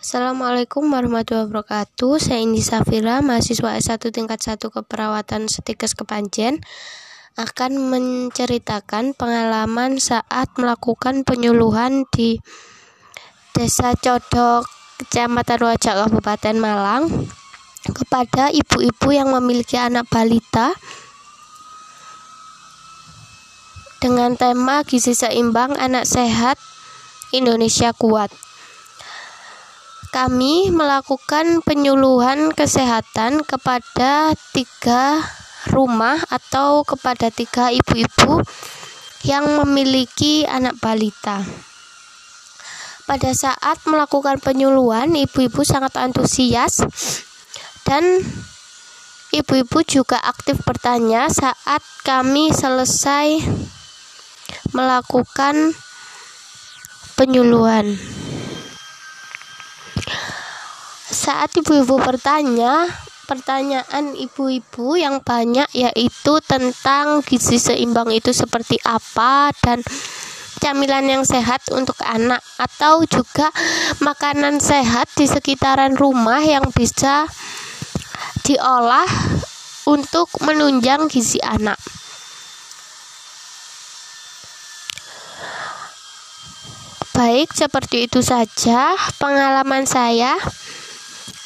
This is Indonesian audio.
Assalamualaikum warahmatullahi wabarakatuh. Saya Indi Safira, mahasiswa S1 tingkat 1 keperawatan Setikes Kepanjen akan menceritakan pengalaman saat melakukan penyuluhan di Desa Codok, Kecamatan Wajak, Kabupaten Malang kepada ibu-ibu yang memiliki anak balita dengan tema gizi seimbang anak sehat Indonesia kuat kami melakukan penyuluhan kesehatan kepada tiga rumah atau kepada tiga ibu-ibu yang memiliki anak balita. Pada saat melakukan penyuluhan, ibu-ibu sangat antusias dan ibu-ibu juga aktif bertanya saat kami selesai melakukan penyuluhan. Saat ibu-ibu bertanya, pertanyaan ibu-ibu yang banyak yaitu tentang gizi seimbang itu seperti apa dan camilan yang sehat untuk anak atau juga makanan sehat di sekitaran rumah yang bisa diolah untuk menunjang gizi anak. Baik, seperti itu saja pengalaman saya.